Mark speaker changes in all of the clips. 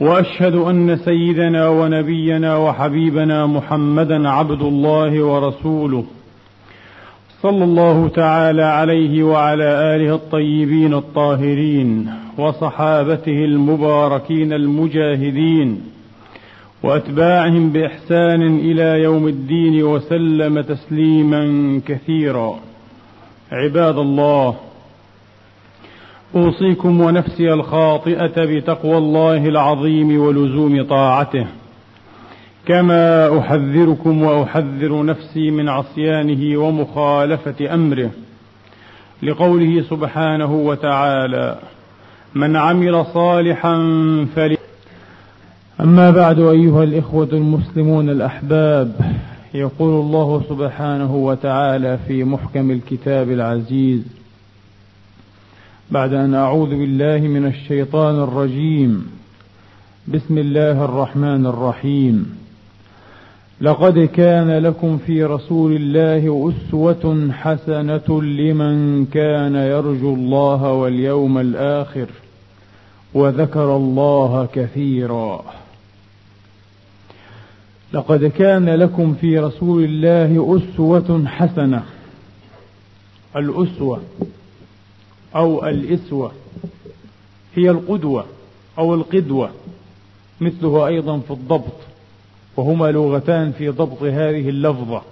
Speaker 1: وأشهد أن سيدنا ونبينا وحبيبنا محمدا عبد الله ورسوله صلى الله تعالى عليه وعلى آله الطيبين الطاهرين وصحابته المباركين المجاهدين وأتباعهم بإحسان إلى يوم الدين وسلم تسليما كثيرا. عباد الله أوصيكم ونفسي الخاطئة بتقوى الله العظيم ولزوم طاعته. كما أحذركم وأحذر نفسي من عصيانه ومخالفة أمره. لقوله سبحانه وتعالى من عمل صالحا فل أما بعد أيها الإخوة المسلمون الأحباب يقول الله سبحانه وتعالى في محكم الكتاب العزيز بعد أن أعوذ بالله من الشيطان الرجيم. بسم الله الرحمن الرحيم. لقد كان لكم في رسول الله أسوة حسنة لمن كان يرجو الله واليوم الآخر وذكر الله كثيرا. لقد كان لكم في رسول الله أسوة حسنة. الأسوة. أو الإسوة هي القدوة أو القدوة مثله أيضا في الضبط وهما لغتان في ضبط هذه اللفظة.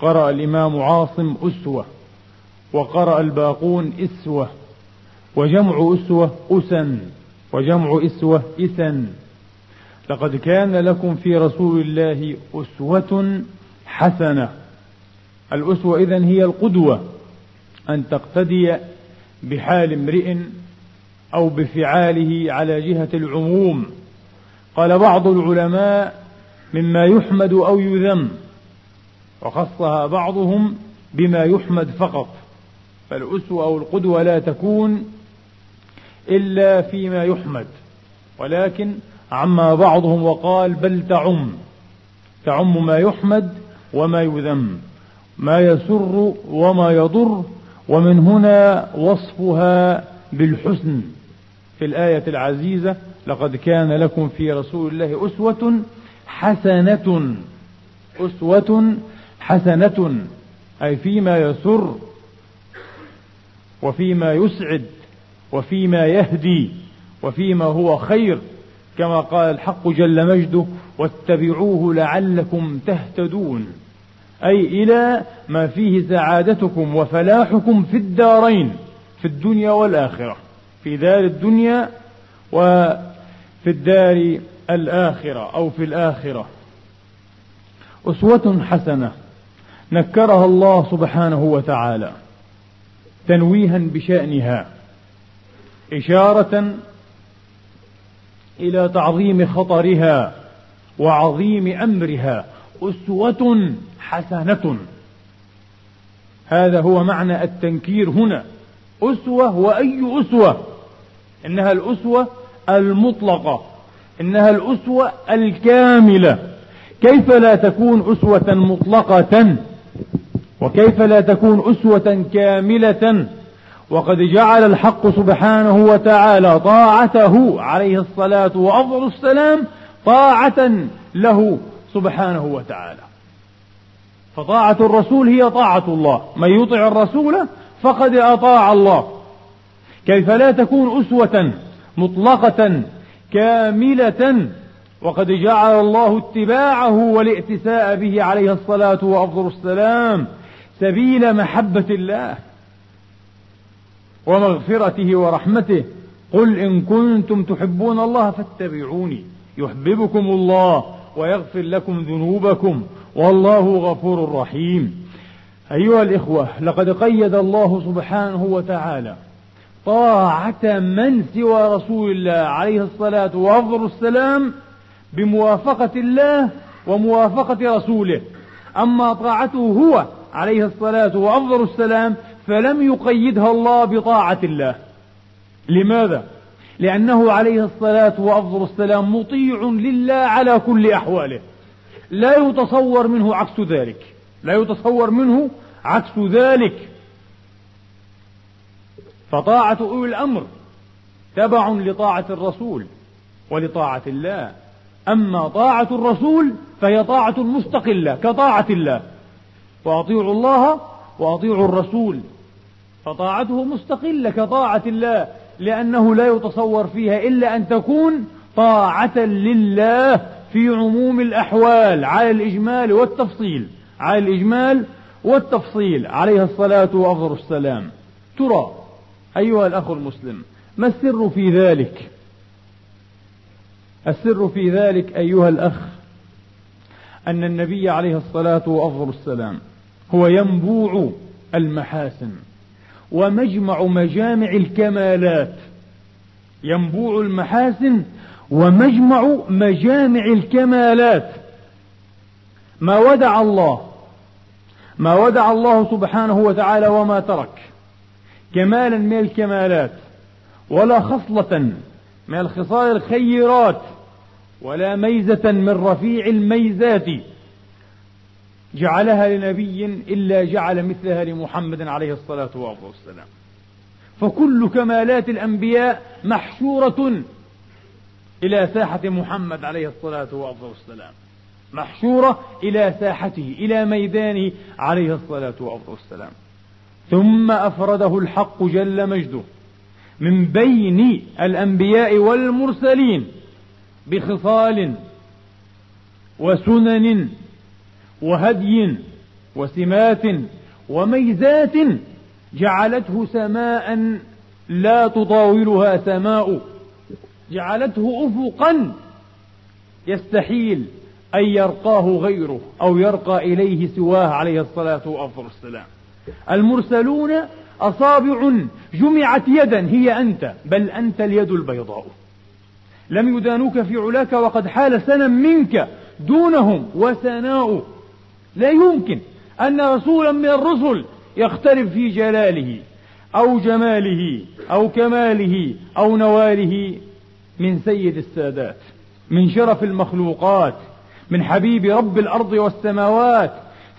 Speaker 1: قرأ الإمام عاصم أسوة وقرأ الباقون إسوة وجمع أسوة أسن وجمع إسوة إسن لقد كان لكم في رسول الله أسوة حسنة. الأسوة إذن هي القدوة أن تقتدي بحال امرئ أو بفعاله على جهة العموم. قال بعض العلماء مما يحمد أو يذم وخصها بعضهم بما يحمد فقط. فالأسوة أو القدوة لا تكون إلا فيما يحمد. ولكن عما بعضهم وقال بل تعم. تعم ما يحمد وما يذم. ما يسر وما يضر ومن هنا وصفها بالحسن في الآية العزيزة لقد كان لكم في رسول الله أسوة حسنة أسوة حسنة أي فيما يسر وفيما يسعد وفيما يهدي وفيما هو خير كما قال الحق جل مجده واتبعوه لعلكم تهتدون أي إلى ما فيه سعادتكم وفلاحكم في الدارين في الدنيا والآخرة. في دار الدنيا وفي الدار الآخرة أو في الآخرة. أسوة حسنة نكرها الله سبحانه وتعالى تنويها بشأنها إشارة إلى تعظيم خطرها وعظيم أمرها. أسوة حسنة. هذا هو معنى التنكير هنا. أسوة وأي أسوة؟ إنها الأسوة المطلقة. إنها الأسوة الكاملة. كيف لا تكون أسوة مطلقة؟ وكيف لا تكون أسوة كاملة؟ وقد جعل الحق سبحانه وتعالى طاعته عليه الصلاة وأفضل السلام طاعة له. سبحانه وتعالى. فطاعة الرسول هي طاعة الله. من يطع الرسول فقد أطاع الله. كيف لا تكون أسوة مطلقة كاملة؟ وقد جعل الله اتباعه والائتساء به عليه الصلاة وأفضل السلام سبيل محبة الله ومغفرته ورحمته. قل إن كنتم تحبون الله فاتبعوني. يحببكم الله. ويغفر لكم ذنوبكم والله غفور رحيم. أيها الإخوة لقد قيد الله سبحانه وتعالى طاعة من سوى رسول الله عليه الصلاة وأفضل السلام بموافقة الله وموافقة رسوله. أما طاعته هو عليه الصلاة وأفضل السلام فلم يقيدها الله بطاعة الله. لماذا؟ لأنه عليه الصلاة وأفضل السلام مطيع لله على كل أحواله. لا يتصور منه عكس ذلك. لا يتصور منه عكس ذلك. فطاعة أولي الأمر تبع لطاعة الرسول ولطاعة الله. أما طاعة الرسول فهي طاعة مستقلة كطاعة الله. وأطيعوا الله وأطيعوا الرسول. فطاعته مستقلة كطاعة الله. لأنه لا يتصور فيها إلا أن تكون طاعة لله في عموم الأحوال على الإجمال والتفصيل على الإجمال والتفصيل. عليه الصلاة وأفضل السلام. ترى أيها الأخ المسلم ما السر في ذلك؟ السر في ذلك أيها الأخ أن النبي عليه الصلاة وأفضل السلام هو ينبوع المحاسن. ومجمع مجامع الكمالات. ينبوع المحاسن ومجمع مجامع الكمالات. ما ودع الله ما ودع الله سبحانه وتعالى وما ترك. كمالا من الكمالات ولا خصلة من الخصال الخيرات ولا ميزة من رفيع الميزات. جعلها لنبي إلا جعل مثلها لمحمد عليه الصلاة والسلام. فكل كمالات الأنبياء محشورة إلى ساحة محمد عليه الصلاة والسلام. محشورة إلى ساحته إلى ميدانه عليه الصلاة والسلام. ثم أفرده الحق جل مجده من بين الأنبياء والمرسلين بخصال وسنن وهدي وسمات وميزات جعلته سماء لا تطاولها سماء جعلته افقا يستحيل أن يرقاه غيره أو يرقى إليه سواه عليه الصلاة والسلام. المرسلون أصابع جمعت يدا هي أنت بل أنت اليد البيضاء. لم يدانوك في علاك وقد حال سنا منك دونهم وسناء لا يمكن أن رسولا من الرسل يختلف في جلاله أو جماله أو كماله أو نواله من سيد السادات من شرف المخلوقات من حبيب رب الأرض والسماوات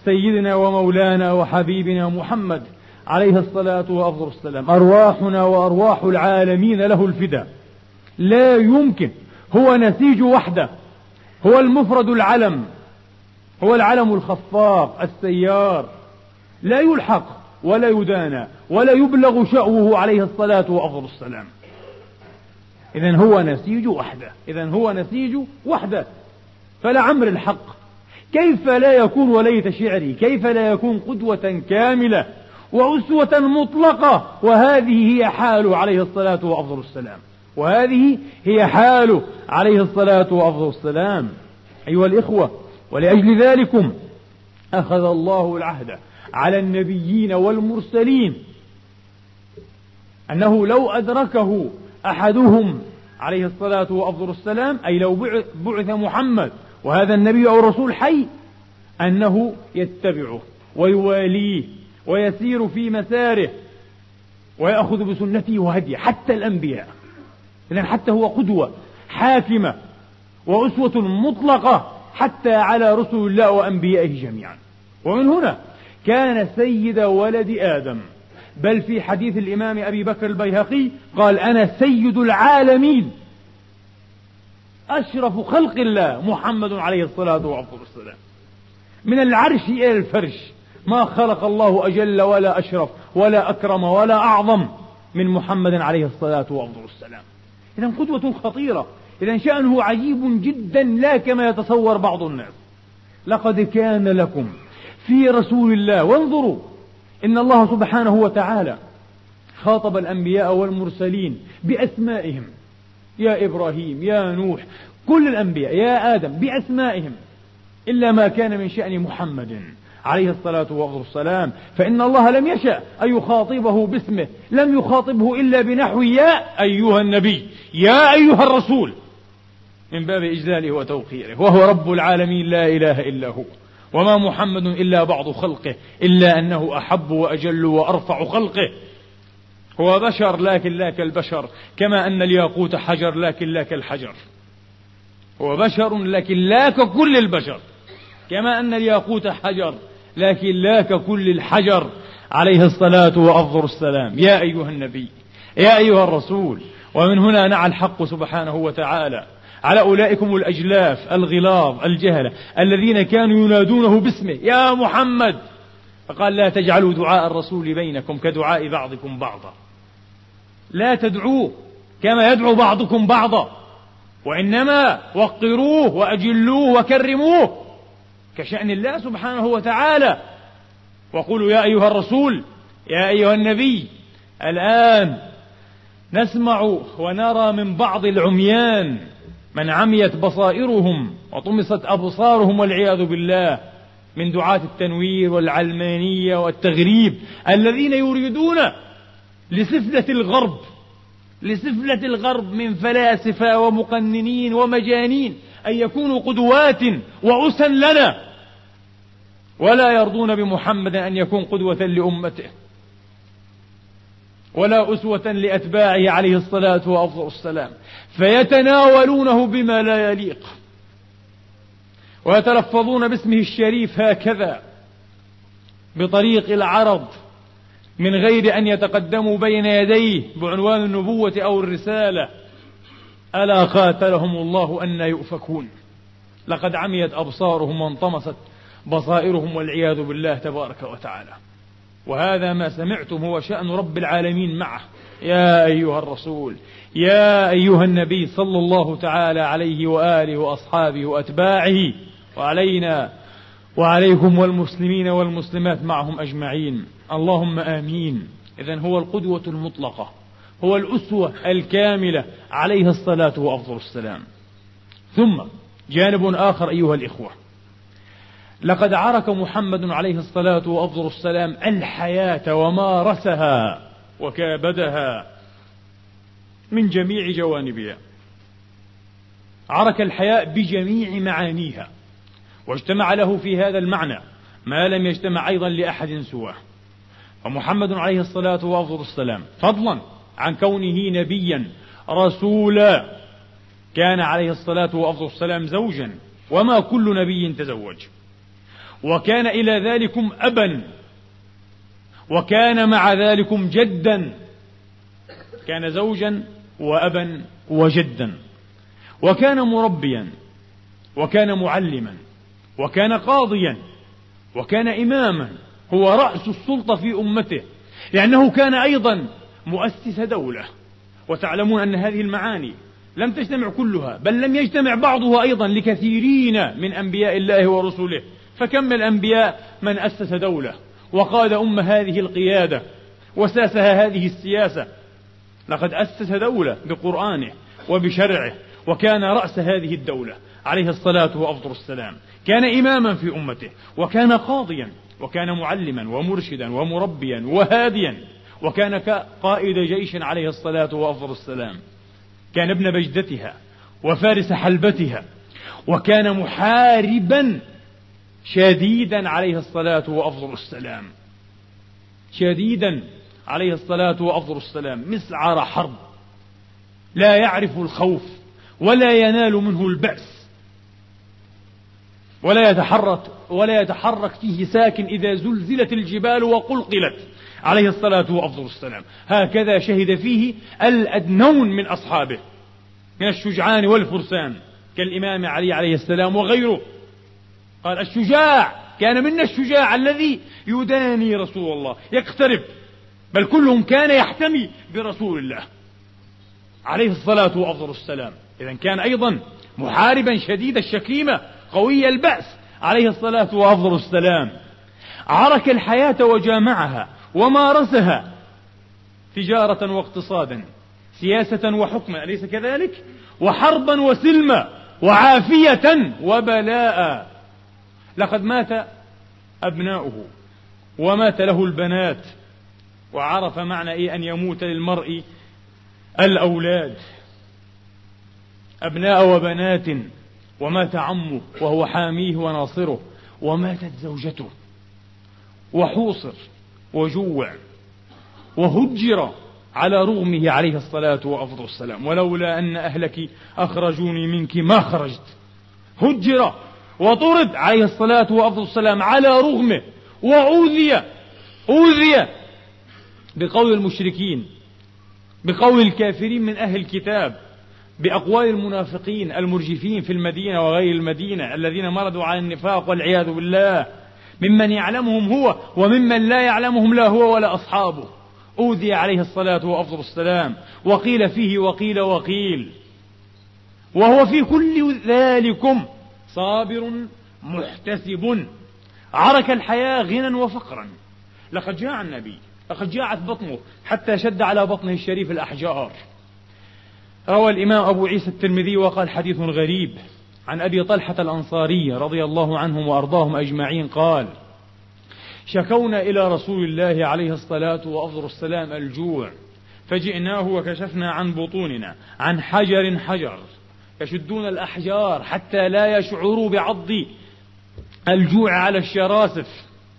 Speaker 1: سيدنا ومولانا وحبيبنا محمد عليه الصلاة وأفضل السلام. أرواحنا وأرواح العالمين له الفداء لا يمكن هو نسيج وحده هو المفرد العلم. هو العلم الخفاق السيار. لا يلحق ولا يدانى ولا يبلغ شأوه عليه الصلاة وأفضل السلام. إذا هو نسيج وحده. إذا هو نسيج وحده. فلعمر الحق. كيف لا يكون وليت شعري؟ كيف لا يكون قدوة كاملة وأسوة مطلقة؟ وهذه هي حاله عليه الصلاة وأفضل السلام. وهذه هي حاله عليه الصلاة وأفضل السلام. أيها الإخوة ولأجل ذلكم أخذ الله العهد على النبيين والمرسلين أنه لو أدركه أحدهم عليه الصلاة وأفضل السلام أي لو بعث محمد وهذا النبي أو الرسول حي أنه يتبعه ويواليه ويسير في مساره ويأخذ بسنته وهديه حتى الأنبياء. إذا حتى هو قدوة حاكمة وأسوة مطلقة. حتى على رسل الله وأنبيائه جميعا. ومن هنا كان سيد ولد آدم. بل في حديث الإمام أبي بكر البيهقي قال أنا سيد العالمين. أشرف خلق الله محمد عليه الصلاة والسلام. من العرش إلى الفرش. ما خلق الله أجل ولا أشرف ولا أكرم ولا أعظم من محمد عليه الصلاة والسلام. إذا قدوة خطيرة. إذا شأنه عجيب جدا لا كما يتصور بعض الناس. لقد كان لكم في رسول الله وانظروا إن الله سبحانه وتعالى خاطب الأنبياء والمرسلين بأسمائهم. يا إبراهيم يا نوح كل الأنبياء يا آدم بأسمائهم. إلا ما كان من شأن محمد عليه الصلاة والسلام. فإن الله لم يشأ أن يخاطبه باسمه لم يخاطبه إلا بنحو يا أيها النبي يا أيها الرسول. من باب إجلاله وتوقيره وهو رب العالمين لا إله إلا هو وما محمد إلا بعض خلقه إلا أنه أحب وأجل وأرفع خلقه. هو بشر لكن لا كالبشر كما أن الياقوت حجر لكن لا كالحجر. هو بشر لكن لا ككل البشر كما أن الياقوت حجر لكن لا ككل الحجر. عليه الصلاة وأفضل السلام. يا أيها النبي يا أيها الرسول ومن هنا نعى الحق سبحانه وتعالى. على أولئكم الأجلاف الغلاظ الجهلة الذين كانوا ينادونه باسمه يا محمد! فقال لا تجعلوا دعاء الرسول بينكم كدعاء بعضكم بعضا. لا تدعوه كما يدعو بعضكم بعضا. وإنما وقروه وأجلوه وكرموه كشأن الله سبحانه وتعالى. وقولوا يا أيها الرسول يا أيها النبي الآن نسمع ونرى من بعض العميان من عميت بصائرهم وطمست أبصارهم والعياذ بالله من دعاة التنوير والعلمانية والتغريب الذين يريدون لسفلة الغرب لسفلة الغرب من فلاسفة ومقننين ومجانين أن يكونوا قدوات وأسا لنا. ولا يرضون بمحمد أن يكون قدوة لأمته. ولا أسوة لأتباعه عليه الصلاة والسلام فيتناولونه بما لا يليق. ويتلفظون باسمه الشريف هكذا بطريق العرض من غير أن يتقدموا بين يديه بعنوان النبوة أو الرسالة. ألا قاتلهم الله أن يؤفكون؟ لقد عميت أبصارهم وانطمست بصائرهم والعياذ بالله تبارك وتعالى. وهذا ما سمعتم هو شأن رب العالمين معه. يا أيها الرسول يا أيها النبي صلى الله تعالى عليه وآله وأصحابه وأتباعه وعلينا وعليكم والمسلمين والمسلمات معهم أجمعين. اللهم آمين. إذا هو القدوة المطلقة هو الأسوة الكاملة عليه الصلاة وأفضل السلام. ثم جانب آخر أيها الإخوة. لقد عرك محمد عليه الصلاة وأفضل السلام الحياة ومارسها وكابدها من جميع جوانبها. عرك الحياء بجميع معانيها واجتمع له في هذا المعنى ما لم يجتمع أيضا لأحد سواه. فمحمد عليه الصلاة وأفضل السلام فضلا عن كونه نبيا رسولا كان عليه الصلاة وأفضل السلام زوجا وما كل نبي تزوج. وكان إلى ذلكم أبا وكان مع ذلكم جدا كان زوجا وأبا وجدا وكان مربيا وكان معلما وكان قاضيا وكان إماما هو رأس السلطة في أمته لأنه كان أيضا مؤسس دولة وتعلمون أن هذه المعاني لم تجتمع كلها بل لم يجتمع بعضها أيضا لكثيرين من أنبياء الله ورسله فكم من الأنبياء من أسس دولة وقاد أم هذه القيادة وساسها هذه السياسة. لقد أسس دولة بقرآنه وبشرعه وكان رأس هذه الدولة عليه الصلاة وأفضل السلام. كان إماما في أمته وكان قاضيا وكان معلما ومرشدا ومربيا وهاديا وكان قائد جيش عليه الصلاة وأفضل السلام. كان ابن بجدتها وفارس حلبتها وكان محاربا شديدا عليه الصلاة وأفضل السلام. شديدا عليه الصلاة وأفضل السلام. مسعر حرب. لا يعرف الخوف ولا ينال منه البأس. ولا يتحرك ولا يتحرك فيه ساكن إذا زلزلت الجبال وقلقلت. عليه الصلاة وأفضل السلام. هكذا شهد فيه الأدنون من أصحابه. من الشجعان والفرسان. كالإمام علي عليه السلام وغيره. قال الشجاع كان منا الشجاع الذي يداني رسول الله يقترب بل كلهم كان يحتمي برسول الله. عليه الصلاة وأفضل السلام. إذا كان أيضا محاربا شديد الشكيمة قوي البأس. عليه الصلاة وأفضل السلام. عرك الحياة وجامعها ومارسها تجارة واقتصادا سياسة وحكما أليس كذلك؟ وحربا وسلما وعافية وبلاء. لقد مات أبناؤه ومات له البنات وعرف معنى إيه أن يموت للمرء الأولاد. أبناء وبنات ومات عمه وهو حاميه وناصره وماتت زوجته وحوصر وجوع وهجر على رغمه عليه الصلاة وأفضل السلام ولولا أن أهلك أخرجوني منك ما خرجت. هجر وطرد عليه الصلاة وأفضل السلام على رغمه وأوذي أوذي بقول المشركين بقول الكافرين من أهل الكتاب بأقوال المنافقين المرجفين في المدينة وغير المدينة الذين مرضوا على النفاق والعياذ بالله. ممن يعلمهم هو وممن لا يعلمهم لا هو ولا أصحابه. أوذي عليه الصلاة وأفضل السلام. وقيل فيه وقيل وقيل. وهو في كل ذلكم صابر محتسب. عرك الحياة غنى وفقرا. لقد جاع النبي لقد جاعت بطنه حتى شد على بطنه الشريف الأحجار. روى الإمام أبو عيسى الترمذي وقال حديث غريب عن أبي طلحة الأنصاري رضي الله عنهم وأرضاهم أجمعين قال شكونا إلى رسول الله عليه الصلاة وأفضل السلام الجوع فجئناه وكشفنا عن بطوننا عن حجر حجر. يشدون الأحجار حتى لا يشعروا بعض الجوع على الشراسف.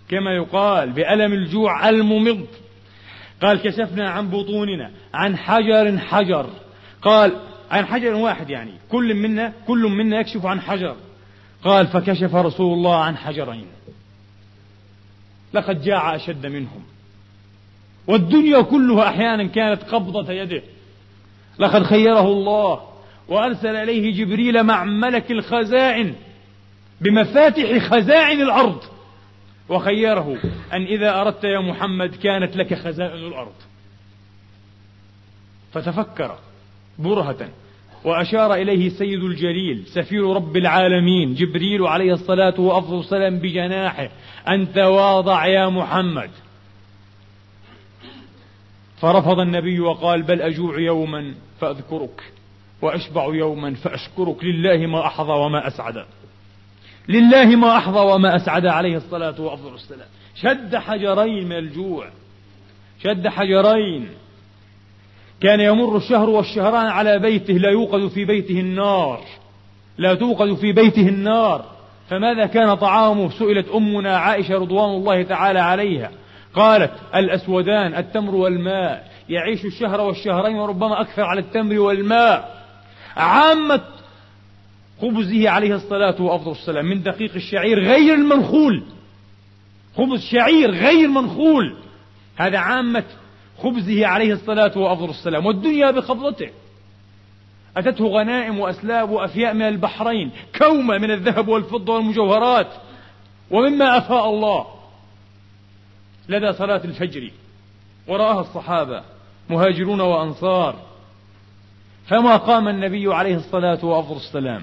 Speaker 1: كما يقال بألم الجوع الممض. قال كشفنا عن بطوننا عن حجر حجر. قال عن حجر واحد يعني كل منا كل منا يكشف عن حجر. قال فكشف رسول الله عن حجرين. لقد جاع أشد منهم. والدنيا كلها أحيانا كانت قبضة يده. لقد خيره الله. وأرسل إليه جبريل مع ملك الخزائن بمفاتح خزائن الأرض وخيره أن إذا أردت يا محمد كانت لك خزائن الأرض. فتفكر برهة وأشار إليه سيد الجليل سفير رب العالمين جبريل عليه الصلاة وأفضل السلام بجناحه أن تواضع يا محمد. فرفض النبي وقال بل أجوع يوما فأذكرك. وأشبع يوما فأشكرك. لله ما أحظى وما أسعد. لله ما أحظى وما أسعد عليه الصلاة وأفضل السلام. شد حجرين من الجوع. شد حجرين. كان يمر الشهر والشهران على بيته لا يوقد في بيته النار. لا توقد في بيته النار. فماذا كان طعامه؟ سئلت أمنا عائشة رضوان الله تعالى عليها. قالت الأسودان التمر والماء. يعيش الشهر والشهرين وربما أكثر على التمر والماء. عامة خبزه عليه الصلاة وأفضل السلام من دقيق الشعير غير المنخول. خبز شعير غير منخول. هذا عامة خبزه عليه الصلاة وأفضل السلام. والدنيا بقبضته أتته غنائم وأسلاب وأفياء من البحرين. كومة من الذهب والفضة والمجوهرات. ومما أفاء الله. لدى صلاة الفجر. ورآها الصحابة. مهاجرون وأنصار. فما قام النبي عليه الصلاة وأفضل السلام.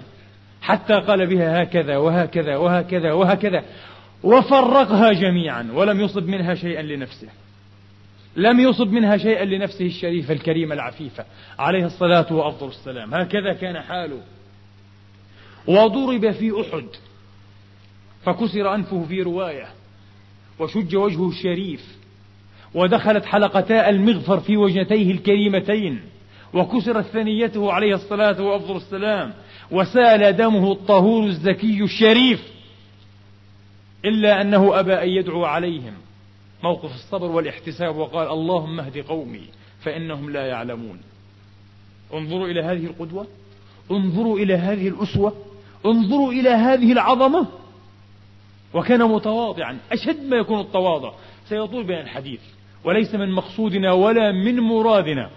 Speaker 1: حتى قال بها هكذا وهكذا وهكذا وهكذا. وفرقها جميعا ولم يصب منها شيئا لنفسه. لم يصب منها شيئا لنفسه الشريفة الكريمة العفيفة عليه الصلاة وأفضل السلام. هكذا كان حاله. وضرب في أحد فكسر أنفه في رواية وشج وجهه الشريف ودخلت حلقتا المغفر في وجنتيه الكريمتين. وكسرت ثنيته عليه الصلاة وأفضل السلام. وسال دمه الطهور الزكي الشريف إلا أنه أبى أن يدعو عليهم. موقف الصبر والاحتساب وقال اللهم اهد قومي فإنهم لا يعلمون. انظروا إلى هذه القدوة. انظروا إلى هذه الأسوة. انظروا إلى هذه العظمة. وكان متواضعا. أشد ما يكون التواضع. سيطول بين الحديث. وليس من مقصودنا ولا من مرادنا.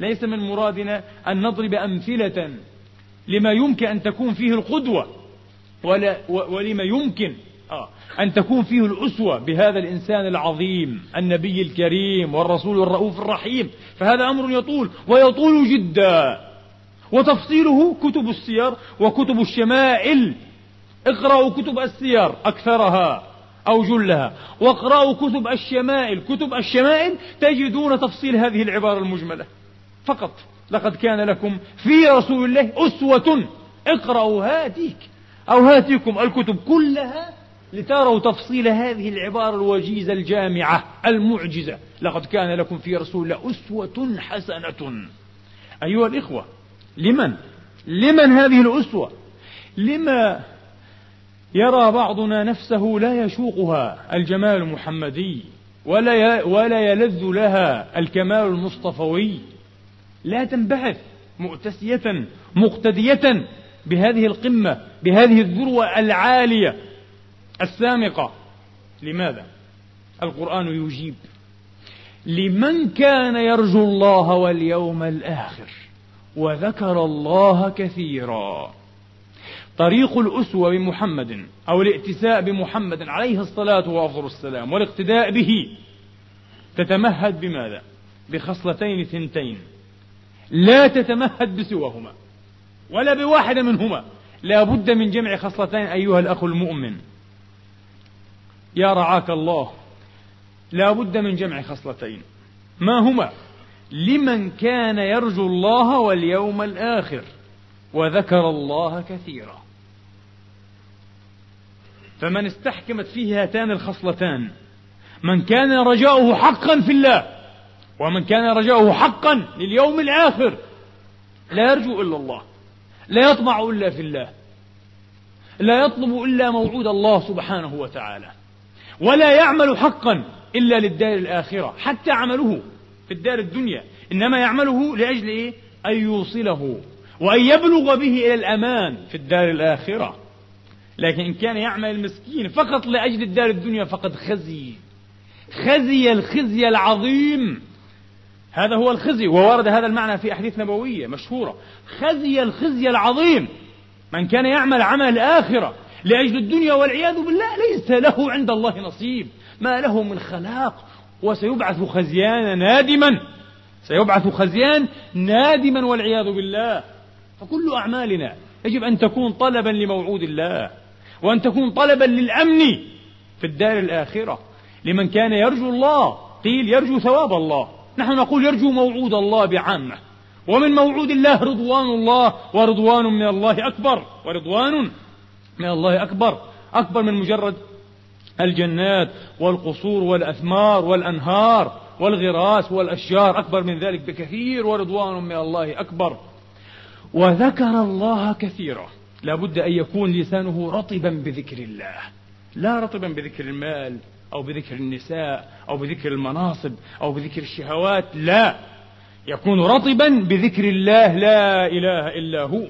Speaker 1: ليس من مرادنا أن نضرب أمثلة لما يمكن أن تكون فيه القدوة ولا ولما يمكن آه أن تكون فيه الأسوة بهذا الإنسان العظيم النبي الكريم والرسول الرؤوف الرحيم. فهذا أمر يطول ويطول جدا. وتفصيله كتب السير وكتب الشمائل. اقرأوا كتب السير أكثرها أو جلها. واقرأوا كتب الشمائل. كتب الشمائل تجدون تفصيل هذه العبارة المجملة. فقط. لقد كان لكم في رسول الله أسوة. اقرأوا هاتيك أو هاتيكم الكتب كلها لتروا تفصيل هذه العبارة الوجيزة الجامعة المعجزة. لقد كان لكم في رسول الله أسوة حسنة. أيها الإخوة لمن؟ لمن هذه الأسوة؟ لما يرى بعضنا نفسه لا يشوقها الجمال المحمدي ولا ولا يلذ لها الكمال المصطفوي لا تنبعث مؤتسية مقتدية بهذه القمة بهذه الذروة العالية السامقة لماذا؟ القرآن يجيب لمن كان يرجو الله واليوم الآخر وذكر الله كثيرا طريق الأسوة بمحمد أو الائتساء بمحمد عليه الصلاة وأفضل السلام والاقتداء به تتمهد بماذا؟ بخصلتين ثنتين لا تتمهد بسواهما ولا بواحدة منهما. لا بد من جمع خصلتين أيها الأخ المؤمن. يا رعاك الله لا بد من جمع خصلتين. ما هما؟ لمن كان يرجو الله واليوم الآخر وذكر الله كثيرا. فمن استحكمت فيه هاتان الخصلتان من كان رجاؤه حقا في الله ومن كان رجاؤه حقا لليوم الآخر لا يرجو إلا الله لا يطمع إلا في الله لا يطلب إلا موعود الله سبحانه وتعالى ولا يعمل حقا إلا للدار الآخرة حتى عمله في الدار الدنيا إنما يعمله لأجل إيه؟ أن يوصله وأن يبلغ به إلى الأمان في الدار الآخرة لكن إن كان يعمل المسكين فقط لأجل الدار الدنيا فقد خزي خزي الخزي العظيم هذا هو الخزي وورد هذا المعنى في أحاديث نبوية مشهورة. خزي الخزي العظيم. من كان يعمل عمل الآخرة لأجل الدنيا والعياذ بالله ليس له عند الله نصيب. ما له من خلاق. وسيبعث خزيانا نادما. سيبعث خزيان نادما والعياذ بالله. فكل أعمالنا يجب أن تكون طلبا لموعود الله وأن تكون طلبا للأمن في الدار الآخرة. لمن كان يرجو الله قيل يرجو ثواب الله. نحن نقول يرجو موعود الله بعامة ومن موعود الله رضوان الله ورضوان من الله أكبر. ورضوان من الله أكبر. أكبر من مجرد الجنات والقصور والأثمار والأنهار والغراس والأشجار. أكبر من ذلك بكثير ورضوان من الله أكبر. وذكر الله كثيرا. لابد أن يكون لسانه رطبا بذكر الله. لا رطبا بذكر المال. أو بذكر النساء أو بذكر المناصب أو بذكر الشهوات لا. يكون رطبا بذكر الله لا إله إلا هو.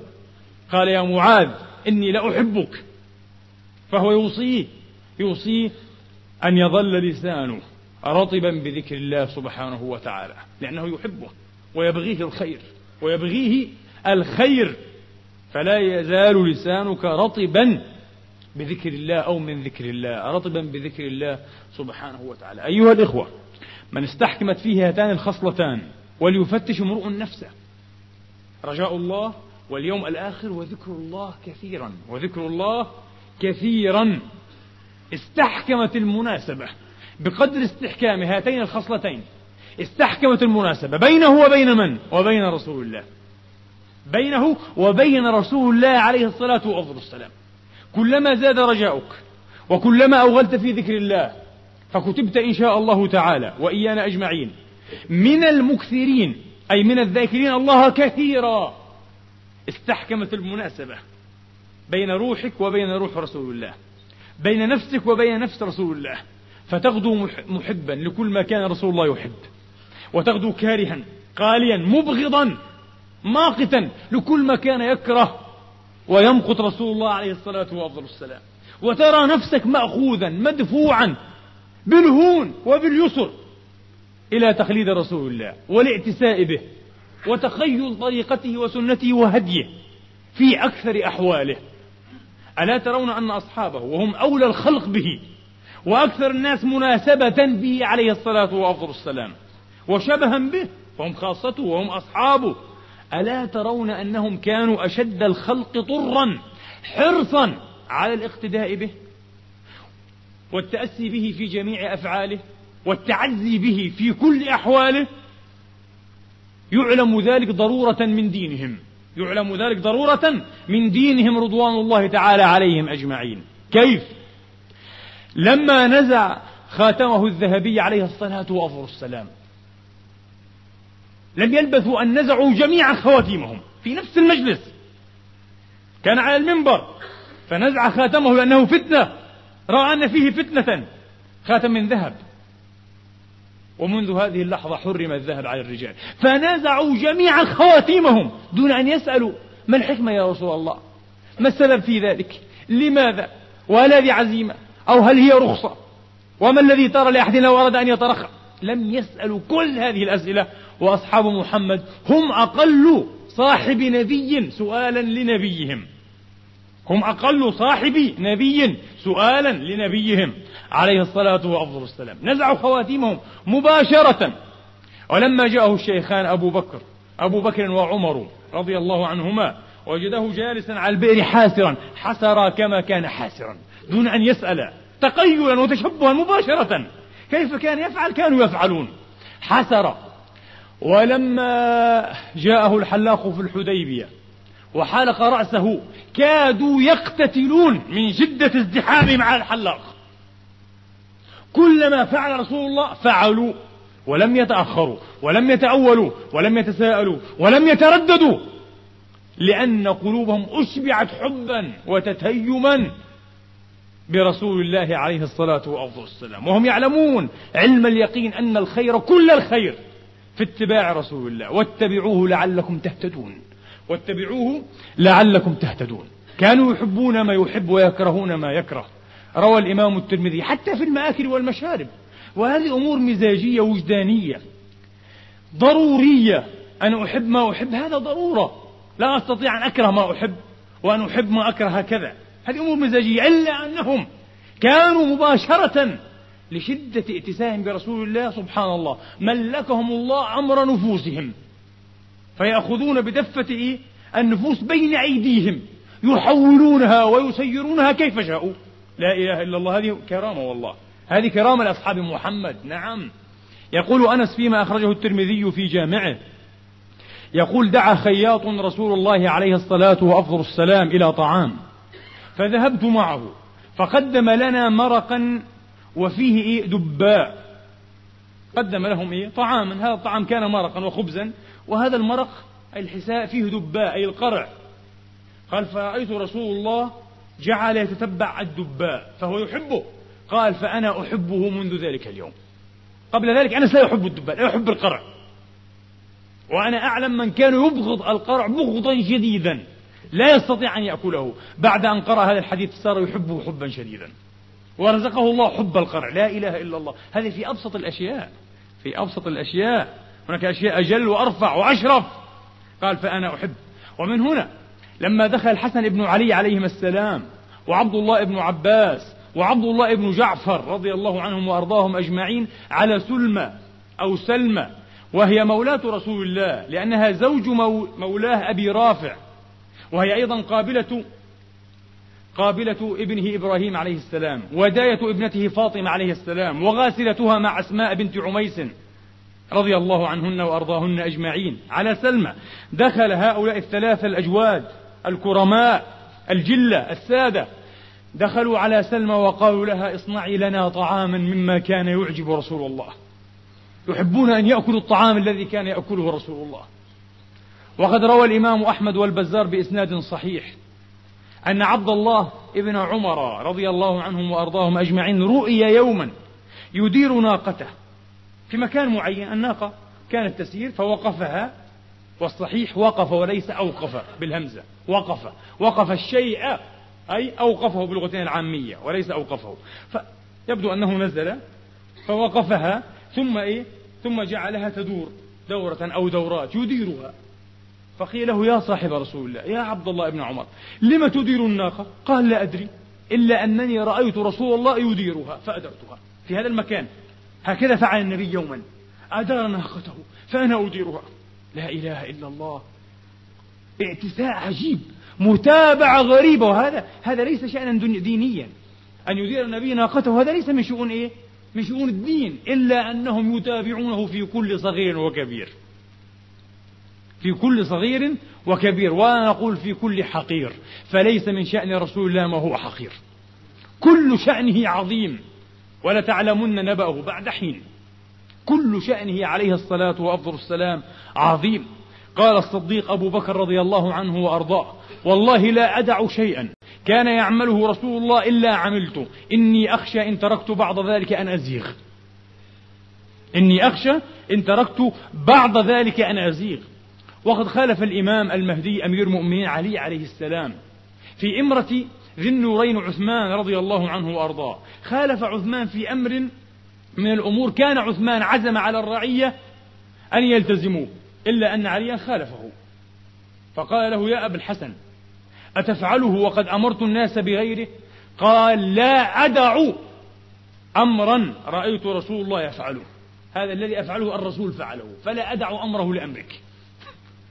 Speaker 1: قال يا معاذ إني لأحبك فهو يوصيه يوصيه أن يظل لسانه رطبا بذكر الله سبحانه وتعالى لأنه يحبه ويبغيه الخير ويبغيه الخير. فلا يزال لسانك رطبا بذكر الله أو من ذكر الله رطبا بذكر الله سبحانه وتعالى. أيها الإخوة من استحكمت فيه هاتان الخصلتان وليفتش امرؤ نفسه رجاء الله واليوم الآخر وذكر الله كثيرا. وذكر الله كثيرا. استحكمت المناسبة بقدر استحكام هاتين الخصلتين. استحكمت المناسبة بينه وبين من؟ وبين رسول الله. بينه وبين رسول الله عليه الصلاة والسلام. كلما زاد رجاؤك وكلما أوغلت في ذكر الله فكتبت إن شاء الله تعالى وإيانا أجمعين. من المكثرين أي من الذاكرين الله كثيرا. استحكمت المناسبة بين روحك وبين روح رسول الله بين نفسك وبين نفس رسول الله. فتغدو محبا لكل ما كان رسول الله يحب. وتغدو كارها قاليا مبغضا ماقتا لكل ما كان يكره ويمقت رسول الله عليه الصلاة والسلام وترى نفسك مأخوذا مدفوعا بالهون وباليسر إلى تخليد رسول الله والاعتساء به وتخيل طريقته وسنته وهديه في أكثر أحواله. ألا ترون أن أصحابه وهم أولى الخلق به وأكثر الناس مناسبة به عليه الصلاة والسلام وشبها به فهم خاصته وهم أصحابه. ألا ترون أنهم كانوا أشد الخلق طرا حرصا على الاقتداء به والتأسي به في جميع أفعاله والتعزي به في كل أحواله يعلم ذلك ضرورة من دينهم يعلم ذلك ضرورة من دينهم رضوان الله تعالى عليهم أجمعين كيف؟ لما نزع خاتمه الذهبي عليه الصلاة وأفضل السلام لم يلبثوا أن نزعوا جميع خواتيمهم في نفس المجلس. كان على المنبر فنزع خاتمه لأنه فتنة. رأى أن فيه فتنة. خاتم من ذهب. ومنذ هذه اللحظة حرم الذهب على الرجال. فنزعوا جميعا خواتيمهم دون أن يسألوا ما الحكمة يا رسول الله؟ ما السبب في ذلك؟ لماذا؟ وهل هذه عزيمة؟ أو هل هي رخصة؟ وما الذي ترى لأحد لو أراد أن يترخى لم يسألوا كل هذه الأسئلة وأصحاب محمد هم أقل صاحب نبي سؤالا لنبيهم. هم أقل صاحب نبي سؤالا لنبيهم. عليه الصلاة وأفضل السلام. نزعوا خواتيمهم مباشرة. ولما جاءه الشيخان أبو بكر أبو بكر وعمر رضي الله عنهما وجده جالسا على البئر حاسرا. حسر كما كان حاسرا دون أن يسأل. تقيلا وتشبها مباشرة. كيف كان يفعل؟ كانوا يفعلون. حسر. ولما جاءه الحلاق في الحديبية وحلق رأسه كادوا يقتتلون من شدة ازدحامهم على الحلاق. كلما فعل رسول الله فعلوا ولم يتأخروا ولم يتأولوا ولم يتساءلوا ولم يترددوا لأن قلوبهم أشبعت حبا وتتيما برسول الله عليه الصلاة والسلام. وهم يعلمون علم اليقين أن الخير كل الخير. في اتباع رسول الله. واتبعوه لعلكم تهتدون. واتبعوه لعلكم تهتدون. كانوا يحبون ما يحب ويكرهون ما يكره. روى الإمام الترمذي حتى في المآكل والمشارب. وهذه أمور مزاجية وجدانية. ضرورية أنا أحب ما أحب. هذا ضرورة. لا أستطيع أن أكره ما أحب وأن أحب ما أكره هكذا هذه أمور مزاجية إلا أنهم كانوا مباشرة لشدة ائتسائهم برسول الله سبحان الله ملكهم الله أمر نفوسهم. فيأخذون بدفة إيه؟ النفوس بين أيديهم يحولونها ويسيرونها كيف شاءوا. لا إله إلا الله هذه كرامة والله. هذه كرامة لأصحاب محمد. نعم. يقول أنس فيما أخرجه الترمذي في جامعه. يقول دعا خياط رسول الله عليه الصلاة وأفضل السلام إلى طعام فذهبت معه فقدم لنا مرقا وفيه إيه؟ دباء. قدم لهم إيه؟ طعاما. هذا الطعام كان مرقا وخبزا وهذا المرق الحساء فيه دباء أي القرع. قال فرأيت رسول الله جعل يتتبع الدباء فهو يحبه. قال فأنا أحبه منذ ذلك اليوم. قبل ذلك أنس لا الدباء لا يحب القرع. وأنا أعلم من كان يبغض القرع بغضا شديدا لا يستطيع أن يأكله. بعد أن قرأ هذا الحديث صار يحبه حبا شديدا. ورزقه الله حب القرع. لا إله إلا الله. هذه في أبسط الأشياء. في أبسط الأشياء. هناك أشياء أجل وأرفع وأشرف. قال فأنا أحب. ومن هنا لما دخل الحسن بن علي عليهما السلام وعبد الله بن عباس وعبد الله بن جعفر رضي الله عنهم وأرضاهم أجمعين على سلمى أو سلمى وهي مولاة رسول الله لأنها زوج مولاه أبي رافع وهي أيضا قابلة قابلة ابنه إبراهيم عليه السلام وداية ابنته فاطمة عليه السلام وغاسلتها مع أسماء بنت عميس رضي الله عنهن وأرضاهن أجمعين. على سلمى دخل هؤلاء الثلاثة الأجواد الكرماء الجلة السادة دخلوا على سلمى وقالوا لها اصنعي لنا طعاما مما كان يعجب رسول الله. يحبون أن يأكلوا الطعام الذي كان يأكله رسول الله. وقد روى الإمام أحمد والبزار بإسناد صحيح. أن عبد الله ابن عمر رضي الله عنهم وأرضاهم أجمعين رؤي يوما يدير ناقته. في مكان معين الناقة كانت تسير فوقفها والصحيح وقف وليس أوقف بالهمزة وقف. وقف الشيء أي أوقفه بلغتين العامية وليس أوقفه. فيبدو أنه نزل فوقفها ثم إيه؟ ثم جعلها تدور دورة أو دورات يديرها. فقيل له يا صاحب رسول الله يا عبد الله بن عمر لم تدير الناقة؟ قال لا أدري إلا أنني رأيت رسول الله يديرها فأدرتها. في هذا المكان هكذا فعل النبي يوما. أدار ناقته فأنا أديرها. لا إله إلا الله. اعتساء عجيب متابعة غريبة. وهذا هذا ليس شأنا دينيا. أن يدير النبي ناقته هذا ليس من شؤون إيه؟ من شؤون الدين إلا أنهم يتابعونه في كل صغير وكبير. في كل صغير وكبير وأنا أقول في كل حقير. فليس من شأن رسول الله ما هو حقير. كل شأنه عظيم ولتعلمن نبأه بعد حين. كل شأنه عليه الصلاة وأفضل السلام عظيم. قال الصديق أبو بكر رضي الله عنه وأرضاه والله لا أدع شيئا كان يعمله رسول الله إلا عملته إني أخشى إن تركت بعض ذلك أن أزيغ. إني أخشى إن تركت بعض ذلك أن أزيغ. وقد خالف الإمام المهدي أمير المؤمنين علي عليه السلام في إمرة ذي النورين عثمان رضي الله عنه وأرضاه. خالف عثمان في أمر من الأمور كان عثمان عزم على الرعية أن يلتزموه إلا أن عليا خالفه. فقال له يا أبا الحسن أتفعله وقد أمرت الناس بغيره؟ قال لا أدع أمرا رأيت رسول الله يفعله. هذا الذي أفعله الرسول فعله فلا أدع أمره لأمرك.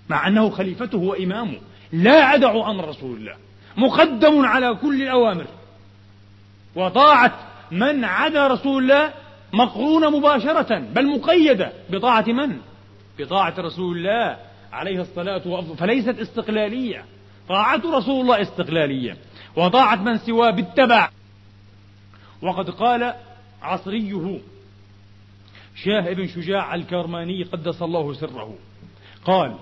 Speaker 1: مع أنه خليفته وإمامه. لا أدع أمر رسول الله. مقدم على كل الأوامر. وطاعة من عدا رسول الله مقرونة مباشرة بل مقيدة. بطاعة من؟ بطاعة رسول الله عليه الصلاة والسلام. فليست استقلالية. طاعة رسول الله استقلالية. وطاعة من سواه بالتبع وقد قال عصريه شاه بن شجاع الكرماني قدس الله سره. قال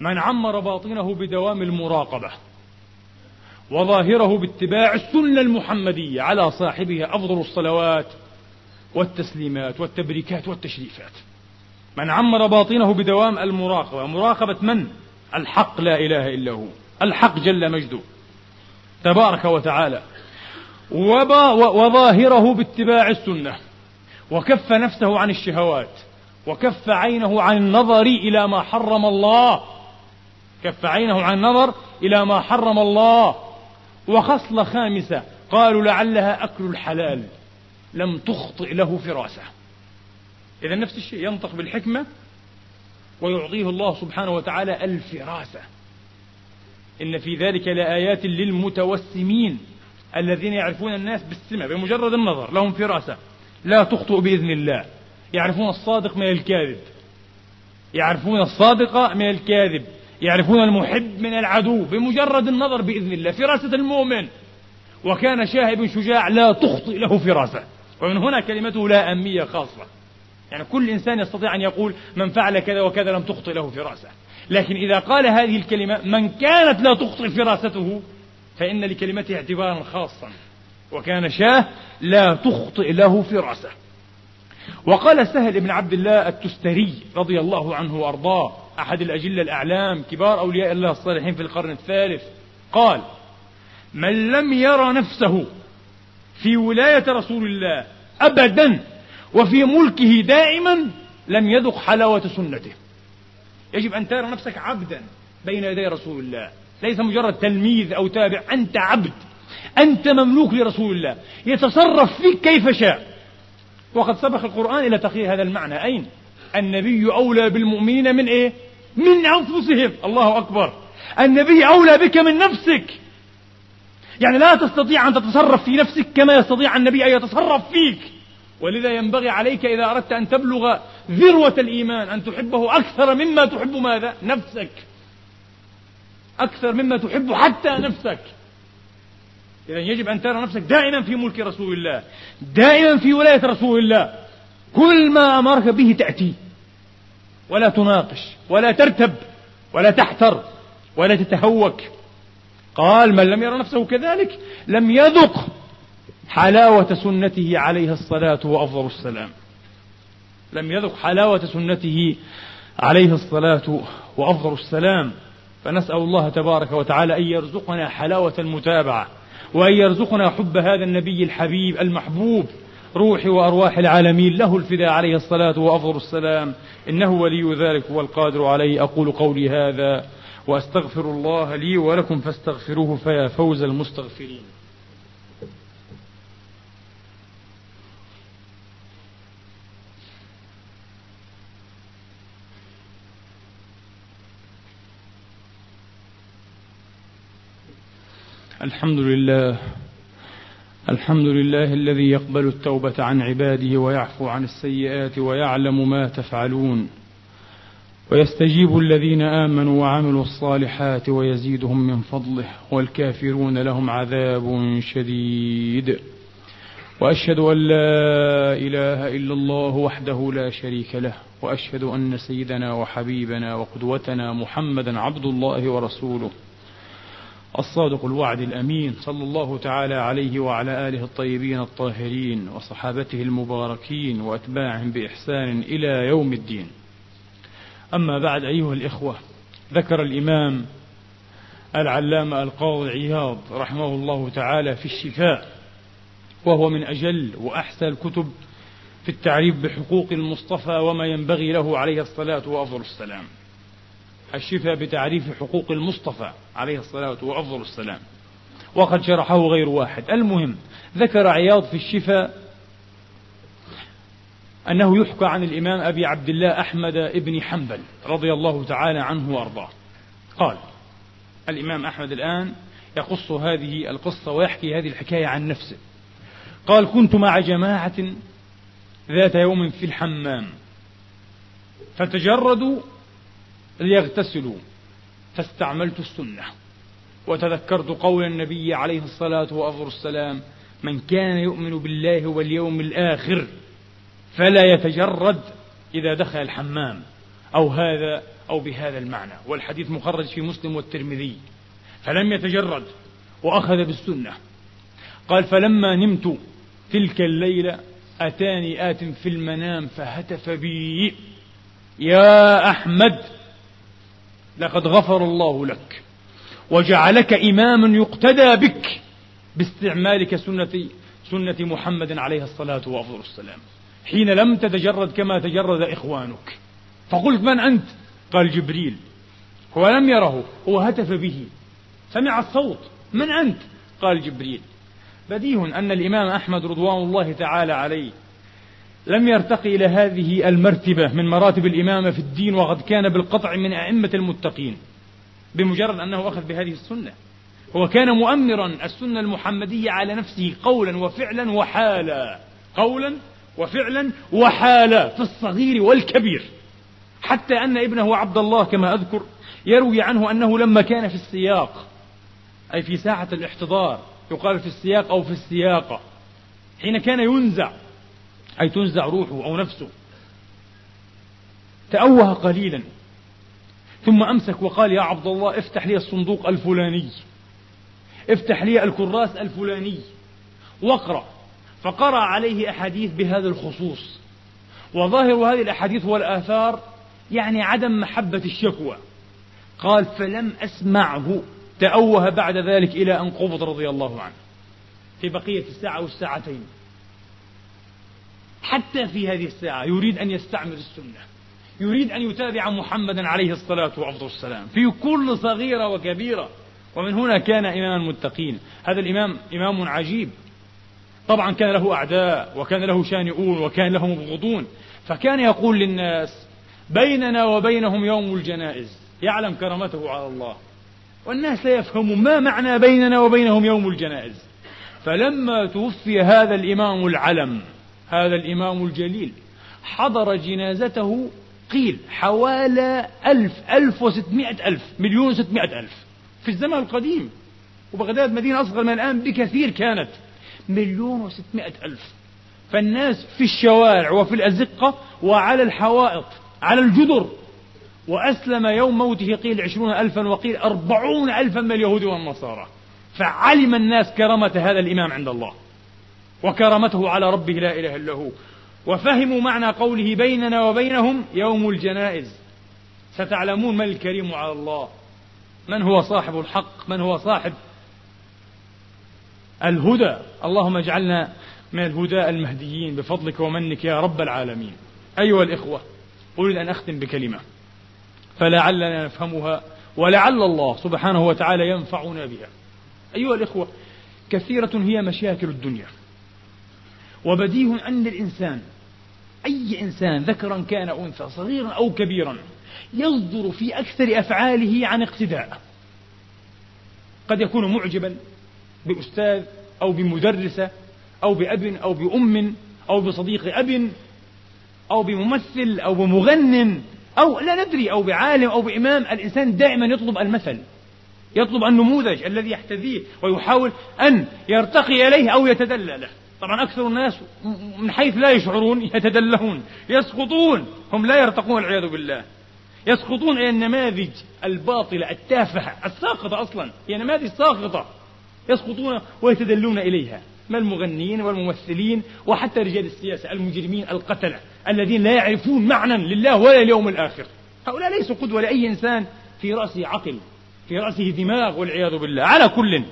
Speaker 1: من عمر باطنه بدوام المراقبة وظاهره باتباع السنة المحمدية على صاحبها أفضل الصلوات والتسليمات والتبريكات والتشريفات. من عمر باطنه بدوام المراقبة. مراقبة من؟ الحق لا إله إلا هو. الحق جل مجده تبارك وتعالى. وظاهره باتباع السنة. وكف نفسه عن الشهوات. وكف عينه عن النظر إلى ما حرم الله. كف عينه عن النظر إلى ما حرم الله وخصلة خامسة. قالوا لعلها أكل الحلال. لم تخطئ له فراسة. إذا نفس الشيء ينطق بالحكمة ويعطيه الله سبحانه وتعالى الفراسة. إن في ذلك لآيات للمتوسمين الذين يعرفون الناس بالسمة بمجرد النظر. لهم فراسة. لا تخطئ بإذن الله. يعرفون الصادق من الكاذب. يعرفون الصادق من الكاذب. يعرفون المحب من العدو بمجرد النظر بإذن الله فراسة المؤمن. وكان شاهب شجاع لا تخطئ له فراسة. ومن هنا كلمته لا أمية خاصة. يعني كل إنسان يستطيع أن يقول من فعل كذا وكذا لم تخطئ له فراسة. لكن إذا قال هذه الكلمة من كانت لا تخطئ فراسته فإن لكلمته اعتبارا خاصا. وكان شاه لا تخطئ له فراسة. وقال سهل بن عبد الله التستري رضي الله عنه وأرضاه أحد الأجلة الأعلام كبار أولياء الله الصالحين في القرن الثالث قال من لم يرى نفسه في ولاية رسول الله أبدا وفي ملكه دائما لم يذق حلاوة سنته. يجب أن ترى نفسك عبدا بين يدي رسول الله. ليس مجرد تلميذ أو تابع أنت عبد أنت مملوك لرسول الله. يتصرف فيك كيف شاء. وقد سبق القرآن إلى تقرير هذا المعنى. أين؟ النبي أولى بالمؤمنين من إيه؟ من أنفسهم. الله أكبر. النبي أولى بك من نفسك. يعني لا تستطيع أن تتصرف في نفسك كما يستطيع النبي أن يتصرف فيك. ولذا ينبغي عليك إذا أردت أن تبلغ ذروة الإيمان أن تحبه أكثر مما تحب ماذا؟ نفسك. أكثر مما تحب حتى نفسك. إذا يجب أن ترى نفسك دائما في ملك رسول الله. دائما في ولاية رسول الله. كل ما أمرك به تأتي. ولا تناقش ولا ترتب ولا تحتر ولا تتهوك. قال من لم يرى نفسه كذلك لم يذق حلاوة سنته عليه الصلاة وأفضل السلام. لم يذق حلاوة سنته عليه الصلاة وأفضل السلام. فنسأل الله تبارك وتعالى أن يرزقنا حلاوة المتابعة وأن يرزقنا حب هذا النبي الحبيب المحبوب. روح وأرواح العالمين له الفداء عليه الصلاة وأفضل السلام. إنه ولي ذلك والقادر عليه. أقول قولي هذا وأستغفر الله لي ولكم فاستغفروه فيا فوز المستغفرين. الحمد لله الحمد لله الذي يقبل التوبة عن عباده ويعفو عن السيئات ويعلم ما تفعلون. ويستجيب الذين آمنوا وعملوا الصالحات ويزيدهم من فضله والكافرون لهم عذاب شديد. وأشهد أن لا إله إلا الله وحده لا شريك له وأشهد أن سيدنا وحبيبنا وقدوتنا محمدا عبد الله ورسوله. الصادق الوعد الأمين صلى الله تعالى عليه وعلى آله الطيبين الطاهرين وصحابته المباركين وأتباعهم بإحسان إلى يوم الدين. أما بعد أيها الإخوة ذكر الإمام العلامة القاضي عياض رحمه الله تعالى في الشفاء وهو من أجل وأحسن الكتب في التعريف بحقوق المصطفى وما ينبغي له عليه الصلاة وأفضل السلام. الشفاء بتعريف حقوق المصطفى عليه الصلاة وأفضل السلام. وقد شرحه غير واحد. المهم ذكر عياض في الشفاء أنه يحكى عن الإمام أبي عبد الله أحمد بن حنبل رضي الله تعالى عنه وأرضاه. قال الإمام أحمد الآن يقص هذه القصة ويحكي هذه الحكاية عن نفسه. قال كنت مع جماعة ذات يوم في الحمام فتجردوا ليغتسلوا. فاستعملت السنة. وتذكرت قول النبي عليه الصلاة والسلام من كان يؤمن بالله واليوم الآخر فلا يتجرد إذا دخل الحمام أو هذا أو بهذا المعنى. والحديث مخرج في مسلم والترمذي. فلم يتجرد وأخذ بالسنة. قال فلما نمت تلك الليلة أتاني آت في المنام فهتف بي. يا أحمد لقد غفر الله لك وجعلك إماما يقتدى بك باستعمالك سنة سنة محمد عليه الصلاة والسلام حين لم تتجرد كما تجرد إخوانك. فقلت من أنت؟ قال جبريل. هو لم يره هو هتف به. سمع الصوت. من أنت؟ قال جبريل. بديه أن الإمام أحمد رضوان الله تعالى عليه لم يرتقي إلى هذه المرتبة من مراتب الإمامة في الدين وقد كان بالقطع من أئمة المتقين بمجرد أنه أخذ بهذه السنة. هو كان مؤمرا السنة المحمدية على نفسه قولا وفعلا وحالا قولا وفعلا وحالا في الصغير والكبير. حتى أن ابنه عبد الله كما أذكر يروي عنه أنه لما كان في السياق أي في ساعة الاحتضار يقال في السياق أو في السياقة حين كان ينزع أي تنزع روحه أو نفسه. تأوه قليلا. ثم أمسك وقال يا عبد الله افتح لي الصندوق الفلاني. افتح لي الكراس الفلاني. واقرأ. فقرأ عليه أحاديث بهذا الخصوص. وظاهر هذه الأحاديث والآثار يعني عدم محبة الشكوى. قال فلم أسمعه. تأوه بعد ذلك إلى أن قبض رضي الله عنه. في بقية الساعة والساعتين. حتى في هذه الساعة يريد أن يستعمل السنة. يريد أن يتابع محمدا عليه الصلاة والسلام في كل صغيرة وكبيرة. ومن هنا كان إمام المتقين. هذا الإمام إمام عجيب. طبعا كان له أعداء وكان له شانئون وكان له مبغضون. فكان يقول للناس بيننا وبينهم يوم الجنائز. يعلم كرامته على الله. والناس لا يفهمون ما معنى بيننا وبينهم يوم الجنائز. فلما توفي هذا الإمام العلم هذا الإمام الجليل. حضر جنازته قيل حوالي ألف ألف وستمائة ألف مليون وستمائة ألف. في الزمن القديم. وبغداد مدينة أصغر من الآن بكثير كانت. مليون وستمائة ألف. فالناس في الشوارع وفي الأزقة وعلى الحوائط على الجدر. وأسلم يوم موته قيل عشرون ألفا وقيل أربعون ألفا من اليهود والنصارى. فعلم الناس كرامة هذا الإمام عند الله. وكرامته على ربه لا إله إلا هو. وفهموا معنى قوله بيننا وبينهم يوم الجنائز. ستعلمون من الكريم على الله. من هو صاحب الحق؟ من هو صاحب الهدى؟ اللهم اجعلنا من الهدى المهديين. بفضلك ومنك يا رب العالمين. أيها الإخوة أريد أن أختم بكلمة. فلعلنا نفهمها ولعل الله سبحانه وتعالى ينفعنا بها. أيها الإخوة كثيرة هي مشاكل الدنيا. وبديه أن الإنسان أي إنسان ذكرا كان أنثى صغيرا أو كبيرا يصدر في أكثر أفعاله عن اقتداء. قد يكون معجبا بأستاذ أو بمدرسة أو بأب أو بأم أو بصديق أب أو بممثل أو بمغن أو لا ندري أو بعالم أو بإمام. الإنسان دائما يطلب المثل يطلب النموذج الذي يحتذيه ويحاول أن يرتقي إليه أو يتدلى له طبعا أكثر الناس من حيث لا يشعرون يتدلهون يسقطون هم لا يرتقون والعياذ بالله. يسقطون إلى النماذج الباطلة التافهة الساقطة أصلا. هي نماذج ساقطة يسقطون ويتدلون إليها. ما المغنيين والممثلين وحتى رجال السياسة المجرمين القتلة الذين لا يعرفون معنى لله ولا اليوم الآخر. هؤلاء ليسوا قدوة لأي إنسان في رأسه عقل في رأسه دماغ والعياذ بالله. على كل.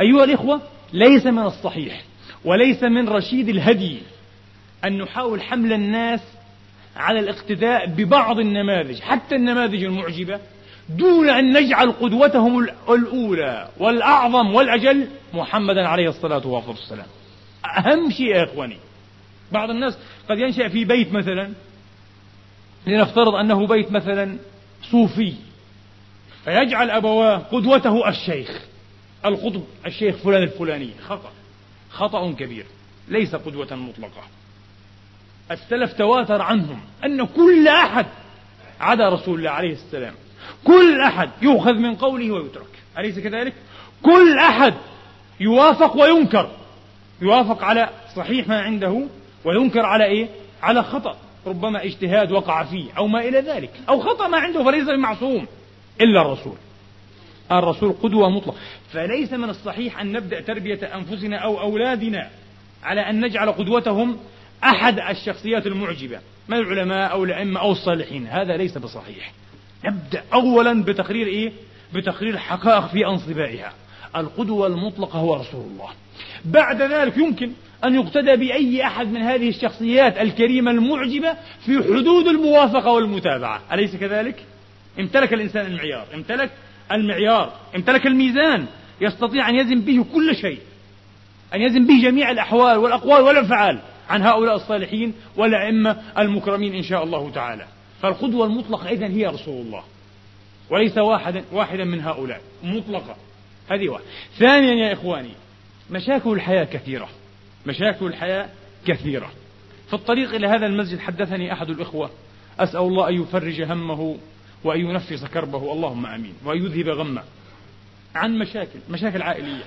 Speaker 1: أيها الإخوة ليس من الصحيح وليس من رشيد الهدي أن نحاول حمل الناس على الاقتداء ببعض النماذج حتى النماذج المعجبة دون أن نجعل قدوتهم الأولى والأعظم والأجل محمدا عليه الصلاة والسلام. أهم شيء يا إخواني بعض الناس قد ينشأ في بيت مثلا لنفترض أنه بيت مثلا صوفي فيجعل أبواه قدوته الشيخ القطب الشيخ فلان الفلاني خطأ. خطأ كبير ليس قدوة مطلقة. السلف تواتر عنهم أن كل أحد عدا رسول الله عليه السلام. كل أحد يؤخذ من قوله ويترك. أليس كذلك؟ كل أحد يوافق وينكر. يوافق على صحيح ما عنده وينكر على إيه؟ على خطأ. ربما اجتهاد وقع فيه أو ما إلى ذلك. أو خطأ ما عنده فليس بمعصوم إلا الرسول. الرسول قدوة مطلقة. فليس من الصحيح أن نبدأ تربية أنفسنا أو أولادنا على أن نجعل قدوتهم أحد الشخصيات المعجبة من العلماء أو الأئمة أو الصالحين. هذا ليس بصحيح. نبدأ أولا بتقرير إيه؟ بتقرير حقائق في أنصبائها. القدوة المطلقة هو رسول الله. بعد ذلك يمكن أن يقتدى بأي أحد من هذه الشخصيات الكريمة المعجبة في حدود الموافقة والمتابعة. أليس كذلك؟ امتلك الإنسان المعيار. امتلك المعيار امتلك الميزان يستطيع أن يزن به كل شيء أن يزن به جميع الأحوال والأقوال والأفعال عن هؤلاء الصالحين والأئمة المكرمين إن شاء الله تعالى. فالقدوة المطلقة إذن هي رسول الله وليس واحدا واحدا من هؤلاء مطلقة هذه واحد ثانيا يا إخواني مشاكل الحياة كثيرة مشاكل الحياة كثيرة. في الطريق إلى هذا المسجد حدثني أحد الإخوة أسأل الله أن يفرج همه وأن ينفس كربه. اللهم آمين. وأن يذهب غمه. عن مشاكل مشاكل عائلية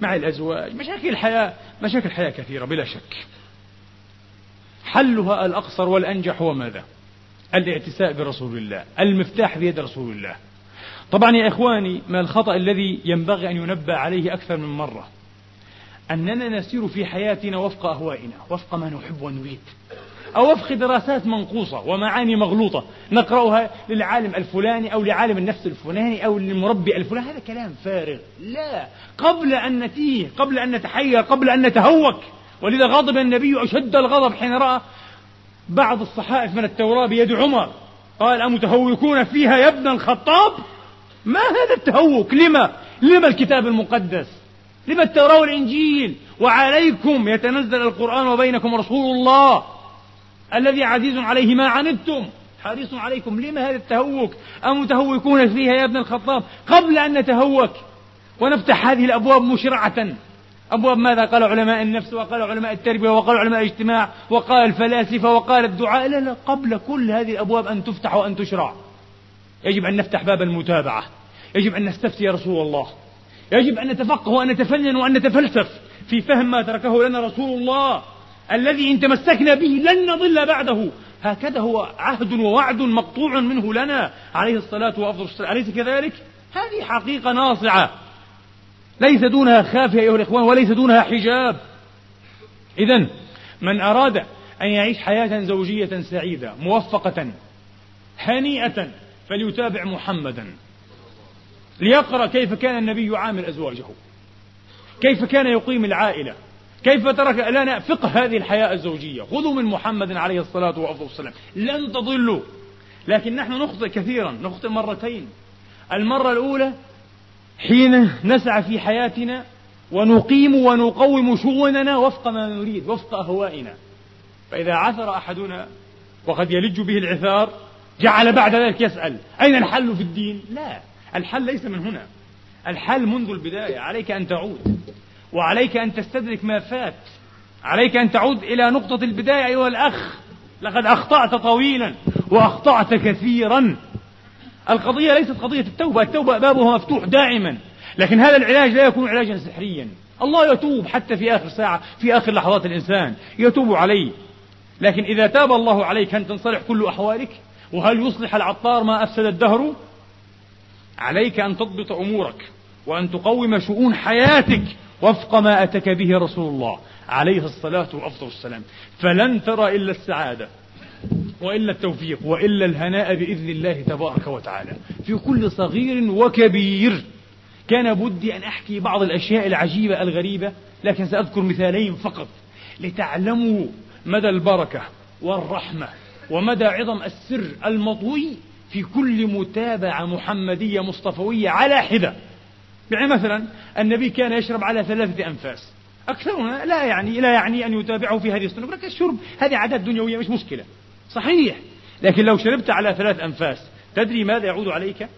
Speaker 1: مع الأزواج مشاكل الحياة مشاكل الحياة كثيرة بلا شك. حلها الأقصر والأنجح هو ماذا الاعتساء برسول الله المفتاح بيد رسول الله. طبعا يا إخواني ما الخطأ الذي ينبغي أن ينبه عليه أكثر من مرة؟ أننا نسير في حياتنا وفق أهوائنا وفق ما نحب ونريد. أو وفق دراسات منقوصة ومعاني مغلوطة نقرأها للعالم الفلاني أو لعالم النفس الفلاني أو للمربي الفلاني. هذا كلام فارغ. لا. قبل أن نتيه قبل أن نتحير قبل أن نتهوك. ولذا غضب النبي أشد الغضب حين رأى بعض الصحائف من التوراة بيد عمر. قال أمتهوكون فيها يا ابن الخطاب؟ ما هذا التهوك؟ لما؟ لما الكتاب المقدس؟ لما التوراة والإنجيل؟ وعليكم يتنزل القرآن وبينكم رسول الله. الذي عزيز عليه ما عنتم. حريص عليكم. لما هذا التهوك؟ أمتهوكون فيها يا ابن الخطاب؟ قبل أن نتهوك ونفتح هذه الأبواب مشرعة. أبواب ماذا؟ قال علماء النفس وقال علماء التربية وقال علماء الاجتماع وقال الفلاسفة وقال الدعاء. لا لا قبل كل هذه الأبواب أن تفتح وأن تشرع. يجب أن نفتح باب المتابعة. يجب أن نستفتي رسول الله. يجب أن نتفقه وأن نتفنن وأن نتفلسف في فهم ما تركه لنا رسول الله. الذي إن تمسكنا به لن نضل بعده. هكذا هو عهد ووعد مقطوع منه لنا. عليه الصلاة والسلام أليس كذلك؟ هذه حقيقة ناصعة. ليس دونها خافية أيها الإخوان وليس دونها حجاب. إذا من أراد أن يعيش حياة زوجية سعيدة موفقة هنيئة فليتابع محمدا. ليقرأ كيف كان النبي يعامل أزواجه. كيف كان يقيم العائلة. كيف ترك لنا فقه هذه الحياة الزوجية؟ خذوا من محمد عليه الصلاة والسلام. لن تضلوا. لكن نحن نخطئ كثيرا. نخطئ مرتين. المرة الأولى حين نسعى في حياتنا ونقيم ونقوم شؤوننا وفق ما نريد وفق أهوائنا. فإذا عثر أحدنا وقد يلج به العثار جعل بعد ذلك يسأل أين الحل في الدين؟ لا. الحل ليس من هنا. الحل منذ البداية. عليك أن تعود. وعليك أن تستدرك ما فات. عليك أن تعود إلى نقطة البداية أيها الأخ. لقد أخطأت طويلا وأخطأت كثيرا. القضية ليست قضية التوبة التوبة بابها مفتوح دائما. لكن هذا العلاج لا يكون علاجا سحريا. الله يتوب حتى في آخر ساعة في آخر لحظات الإنسان. يتوب عليه. لكن إذا تاب الله عليك أن تنصلح كل أحوالك؟ وهل يصلح العطار ما أفسد الدهر؟ عليك أن تضبط أمورك وأن تقوم شؤون حياتك وفق ما أتك به رسول الله عليه الصلاة وأفضل السلام فلن ترى إلا السعادة وإلا التوفيق وإلا الهناء بإذن الله تبارك وتعالى. في كل صغير وكبير كان بدي أن أحكي بعض الأشياء العجيبة الغريبة لكن سأذكر مثالين فقط لتعلموا مدى البركة والرحمة ومدى عظم السر المطوي في كل متابعة محمدية مصطفوية على حدة. يعني مثلا النبي كان يشرب على ثلاثة أنفاس. أكثرنا لا يعني لا يعني أن يتابعه في هذه السنة. لك الشرب هذه عادات دنيوية مش مشكلة. صحيح. لكن لو شربت على ثلاث أنفاس تدري ماذا يعود عليك؟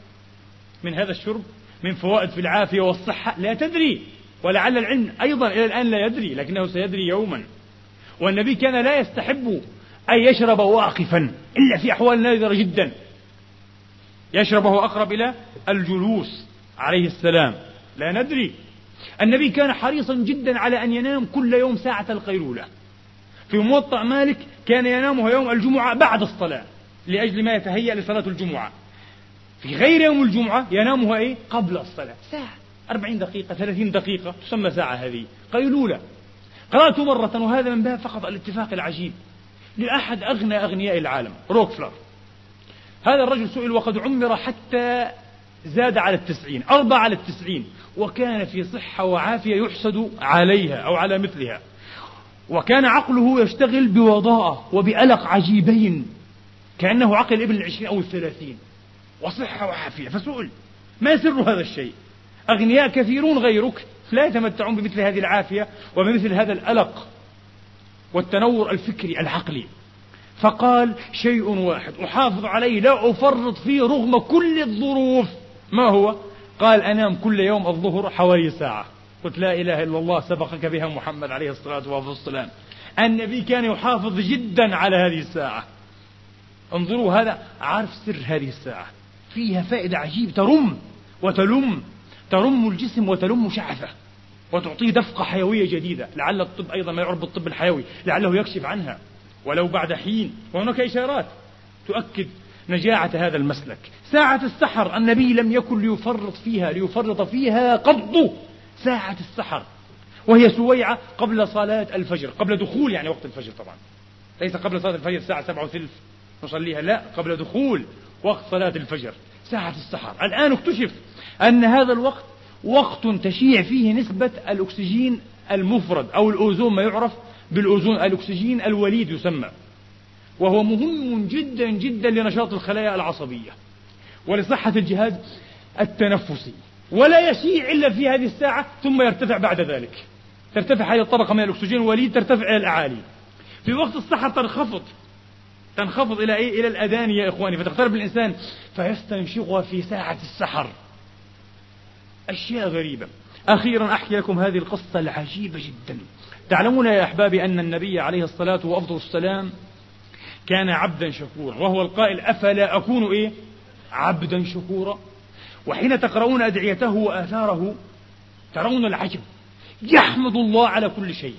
Speaker 1: من هذا الشرب؟ من فوائد في العافية والصحة؟ لا تدري. ولعل العلم أيضا إلى الآن لا يدري لكنه سيدري يوما. والنبي كان لا يستحب أن يشرب واقفا إلا في أحوال نادرة جدا. يشربه أقرب إلى الجلوس. عليه السلام. لا ندري. النبي كان حريصا جدا على أن ينام كل يوم ساعة القيلولة. في موطأ مالك كان ينامها يوم الجمعة بعد الصلاة لأجل ما يتهيأ لصلاة الجمعة. في غير يوم الجمعة ينامها إيه؟ قبل الصلاة. ساعة. أربعين دقيقة ثلاثين دقيقة تسمى ساعة هذه. قيلولة. قرأت مرة وهذا من باب فقط الاتفاق العجيب. لأحد أغنى أغنياء العالم روكفلر. هذا الرجل سئل وقد عمر حتى زاد على التسعين أربع على التسعين. وكان في صحة وعافية يحسد عليها أو على مثلها. وكان عقله يشتغل بوضاءة وبألق عجيبين كأنه عقل ابن العشرين أو الثلاثين. وصحة وعافية. فسئل ما سر هذا الشيء؟ أغنياء كثيرون غيرك لا يتمتعون بمثل هذه العافية وبمثل هذا الألق والتنور الفكري العقلي. فقال شيء واحد أحافظ عليه لا أفرط فيه رغم كل الظروف. ما هو؟ قال أنام كل يوم الظهر حوالي ساعة. قلت لا إله إلا الله سبقك بها محمد عليه الصلاة والسلام. النبي كان يحافظ جدا على هذه الساعة. انظروا هذا عارف سر هذه الساعة. فيها فائدة عجيبة. ترم وتلم. ترم الجسم وتلم شعثه وتعطيه دفقة حيوية جديدة. لعل الطب أيضا ما يعرف بالطب الحيوي. لعله يكشف عنها. ولو بعد حين. وهناك إشارات تؤكد نجاعة هذا المسلك. ساعة السحر النبي لم يكن ليفرط فيها ليفرط فيها قط. ساعة السحر. وهي سويعة قبل صلاة الفجر قبل دخول يعني وقت الفجر طبعا. ليس قبل صلاة الفجر الساعة سبعة وثلث نصليها لا قبل دخول وقت صلاة الفجر. ساعة السحر. الآن اكتشف أن هذا الوقت وقت تشيع فيه نسبة الأكسجين المفرد أو الأوزون ما يعرف بالأوزون الأكسجين الوليد يسمى. وهو مهم جدا جدا لنشاط الخلايا العصبية ولصحة الجهاز التنفسي. ولا يشيع إلا في هذه الساعة ثم يرتفع بعد ذلك. ترتفع هذه الطبقة من الأكسجين الوليد ترتفع إلى الأعالي. في وقت السحر تنخفض. تنخفض إلى إيه؟ إلى الأذان يا إخواني. فتقترب الإنسان فيستنشقها في ساعة السحر. أشياء غريبة. أخيرا أحكي لكم هذه القصة العجيبة جدا. تعلمون يا أحبابي أن النبي عليه الصلاة وأفضل السلام كان عبدا شكورا وهو القائل أفلا أكون إيه؟ عبدا شكورا. وحين تقرؤون أدعيته وآثاره ترون العجب. يحمد الله على كل شيء.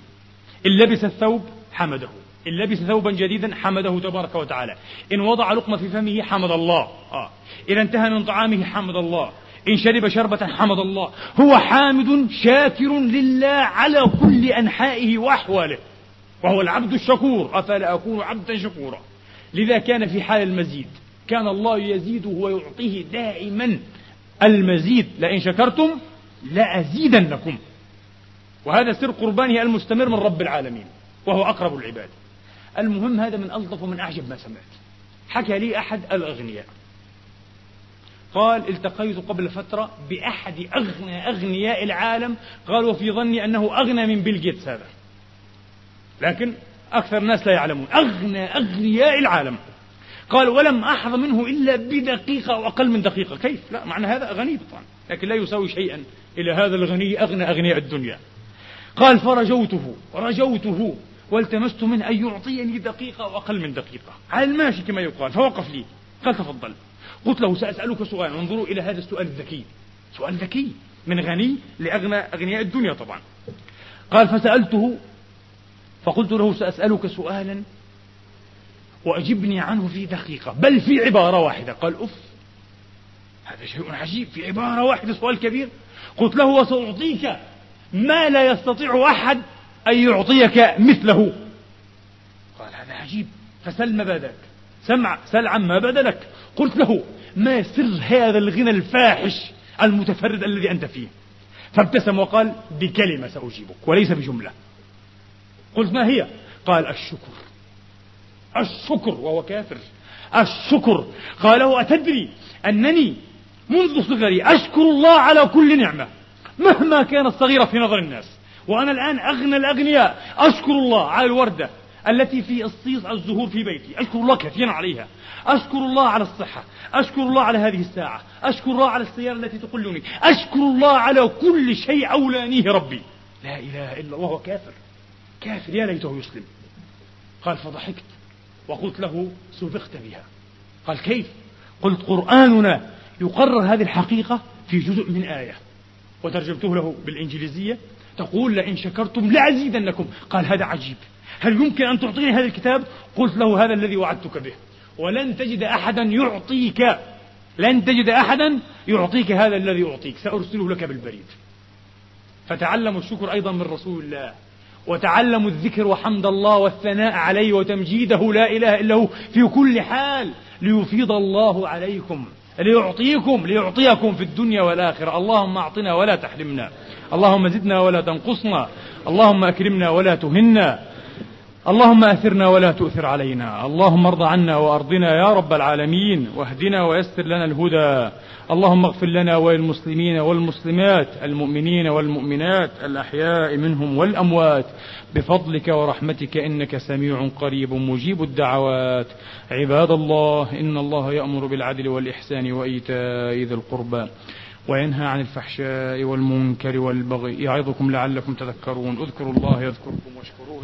Speaker 1: إن لبس الثوب حمده. إن لبس ثوبا جديدا حمده تبارك وتعالى. إن وضع لقمة في فمه حمد الله. آه. إذا انتهى من طعامه حمد الله. إن شرب شربة حمد الله. هو حامد شاكر لله على كل أنحائه وأحواله. وهو العبد الشكور أفلا أكون عبدا شكورا. لذا كان في حال المزيد كان الله يزيده ويعطيه دائما المزيد. لئن شكرتم لأزيدنكم. وهذا سر قربانه المستمر من رب العالمين وهو أقرب العباد. المهم هذا من ألطف ومن أعجب ما سمعت. حكى لي أحد الأغنياء. قال التقيت قبل فترة بأحد أغنى أغنياء العالم. قال وفي ظني أنه أغنى من بيل جيتس هذا. لكن أكثر الناس لا يعلمون. أغنى أغنياء العالم. قال ولم أحظى منه إلا بدقيقة أو أقل من دقيقة. كيف؟ لا معنى هذا غني طبعا. لكن لا يساوي شيئا إلى هذا الغني أغنى أغنياء الدنيا. قال فرجوته رجوته والتمست منه أن يعطيني دقيقة أو أقل من دقيقة. على الماشي كما يقال. فوقف لي. قال تفضل. قلت له سأسألك سؤالا. انظروا إلى هذا السؤال الذكي. سؤال ذكي. من غني لأغنى أغنياء الدنيا طبعا. قال فسألته فقلت له سأسألك سؤالا وأجبني عنه في دقيقة بل في عبارة واحدة. قال أف هذا شيء عجيب في عبارة واحدة سؤال كبير. قلت له وسأعطيك ما لا يستطيع أحد أن يعطيك مثله. قال هذا عجيب فسل ما بدلك. سمع سل عما بدلك. قلت له ما سر هذا الغنى الفاحش المتفرد الذي أنت فيه؟ فابتسم وقال بكلمة سأجيبك وليس بجملة. قلت ما هي؟ قال الشكر. الشكر وهو كافر. الشكر. قال له أتدري أنني منذ صغري أشكر الله على كل نعمة مهما كانت صغيرة في نظر الناس. وأنا الآن أغنى الأغنياء. أشكر الله على الوردة التي في الصيص الزهور في بيتي. أشكر الله كثيرا عليها. أشكر الله على الصحة. أشكر الله على هذه الساعة. أشكر الله على السيارة التي تقلني. أشكر الله على كل شيء أولانيه ربي. لا إله إلا الله كافر. كافر يا ليته يسلم قال فضحكت. وقلت له سبقت بها. قال كيف؟ قلت قرآننا يقرر هذه الحقيقة في جزء من آية. وترجمته له بالإنجليزية. تقول لئن شكرتم لأزيدنكم. قال هذا عجيب. هل يمكن أن تعطيني هذا الكتاب؟ قلت له هذا الذي وعدتك به. ولن تجد أحدا يعطيك. لن تجد أحدا يعطيك هذا الذي أعطيك سأرسله لك بالبريد. فتعلموا الشكر أيضا من رسول الله. وتعلموا الذكر وحمد الله والثناء عليه وتمجيده لا إله إلا هو في كل حال ليفيض الله عليكم ليعطيكم ليعطيكم في الدنيا والآخرة. اللهم أعطنا ولا تحرمنا اللهم زدنا ولا تنقصنا اللهم أكرمنا ولا تهنا. اللهم أثرنا ولا تؤثر علينا. اللهم ارض عنا وأرضنا يا رب العالمين. واهدنا ويسر لنا الهدى. اللهم اغفر لنا وللمسلمين والمسلمات المؤمنين والمؤمنات الأحياء منهم والأموات. بفضلك ورحمتك إنك سميع قريب مجيب الدعوات. عباد الله إن الله يأمر بالعدل والإحسان وإيتاء ذي القربى. وينهى عن الفحشاء والمنكر والبغي. يعظكم لعلكم تذكرون. اذكروا الله يذكركم واشكروه.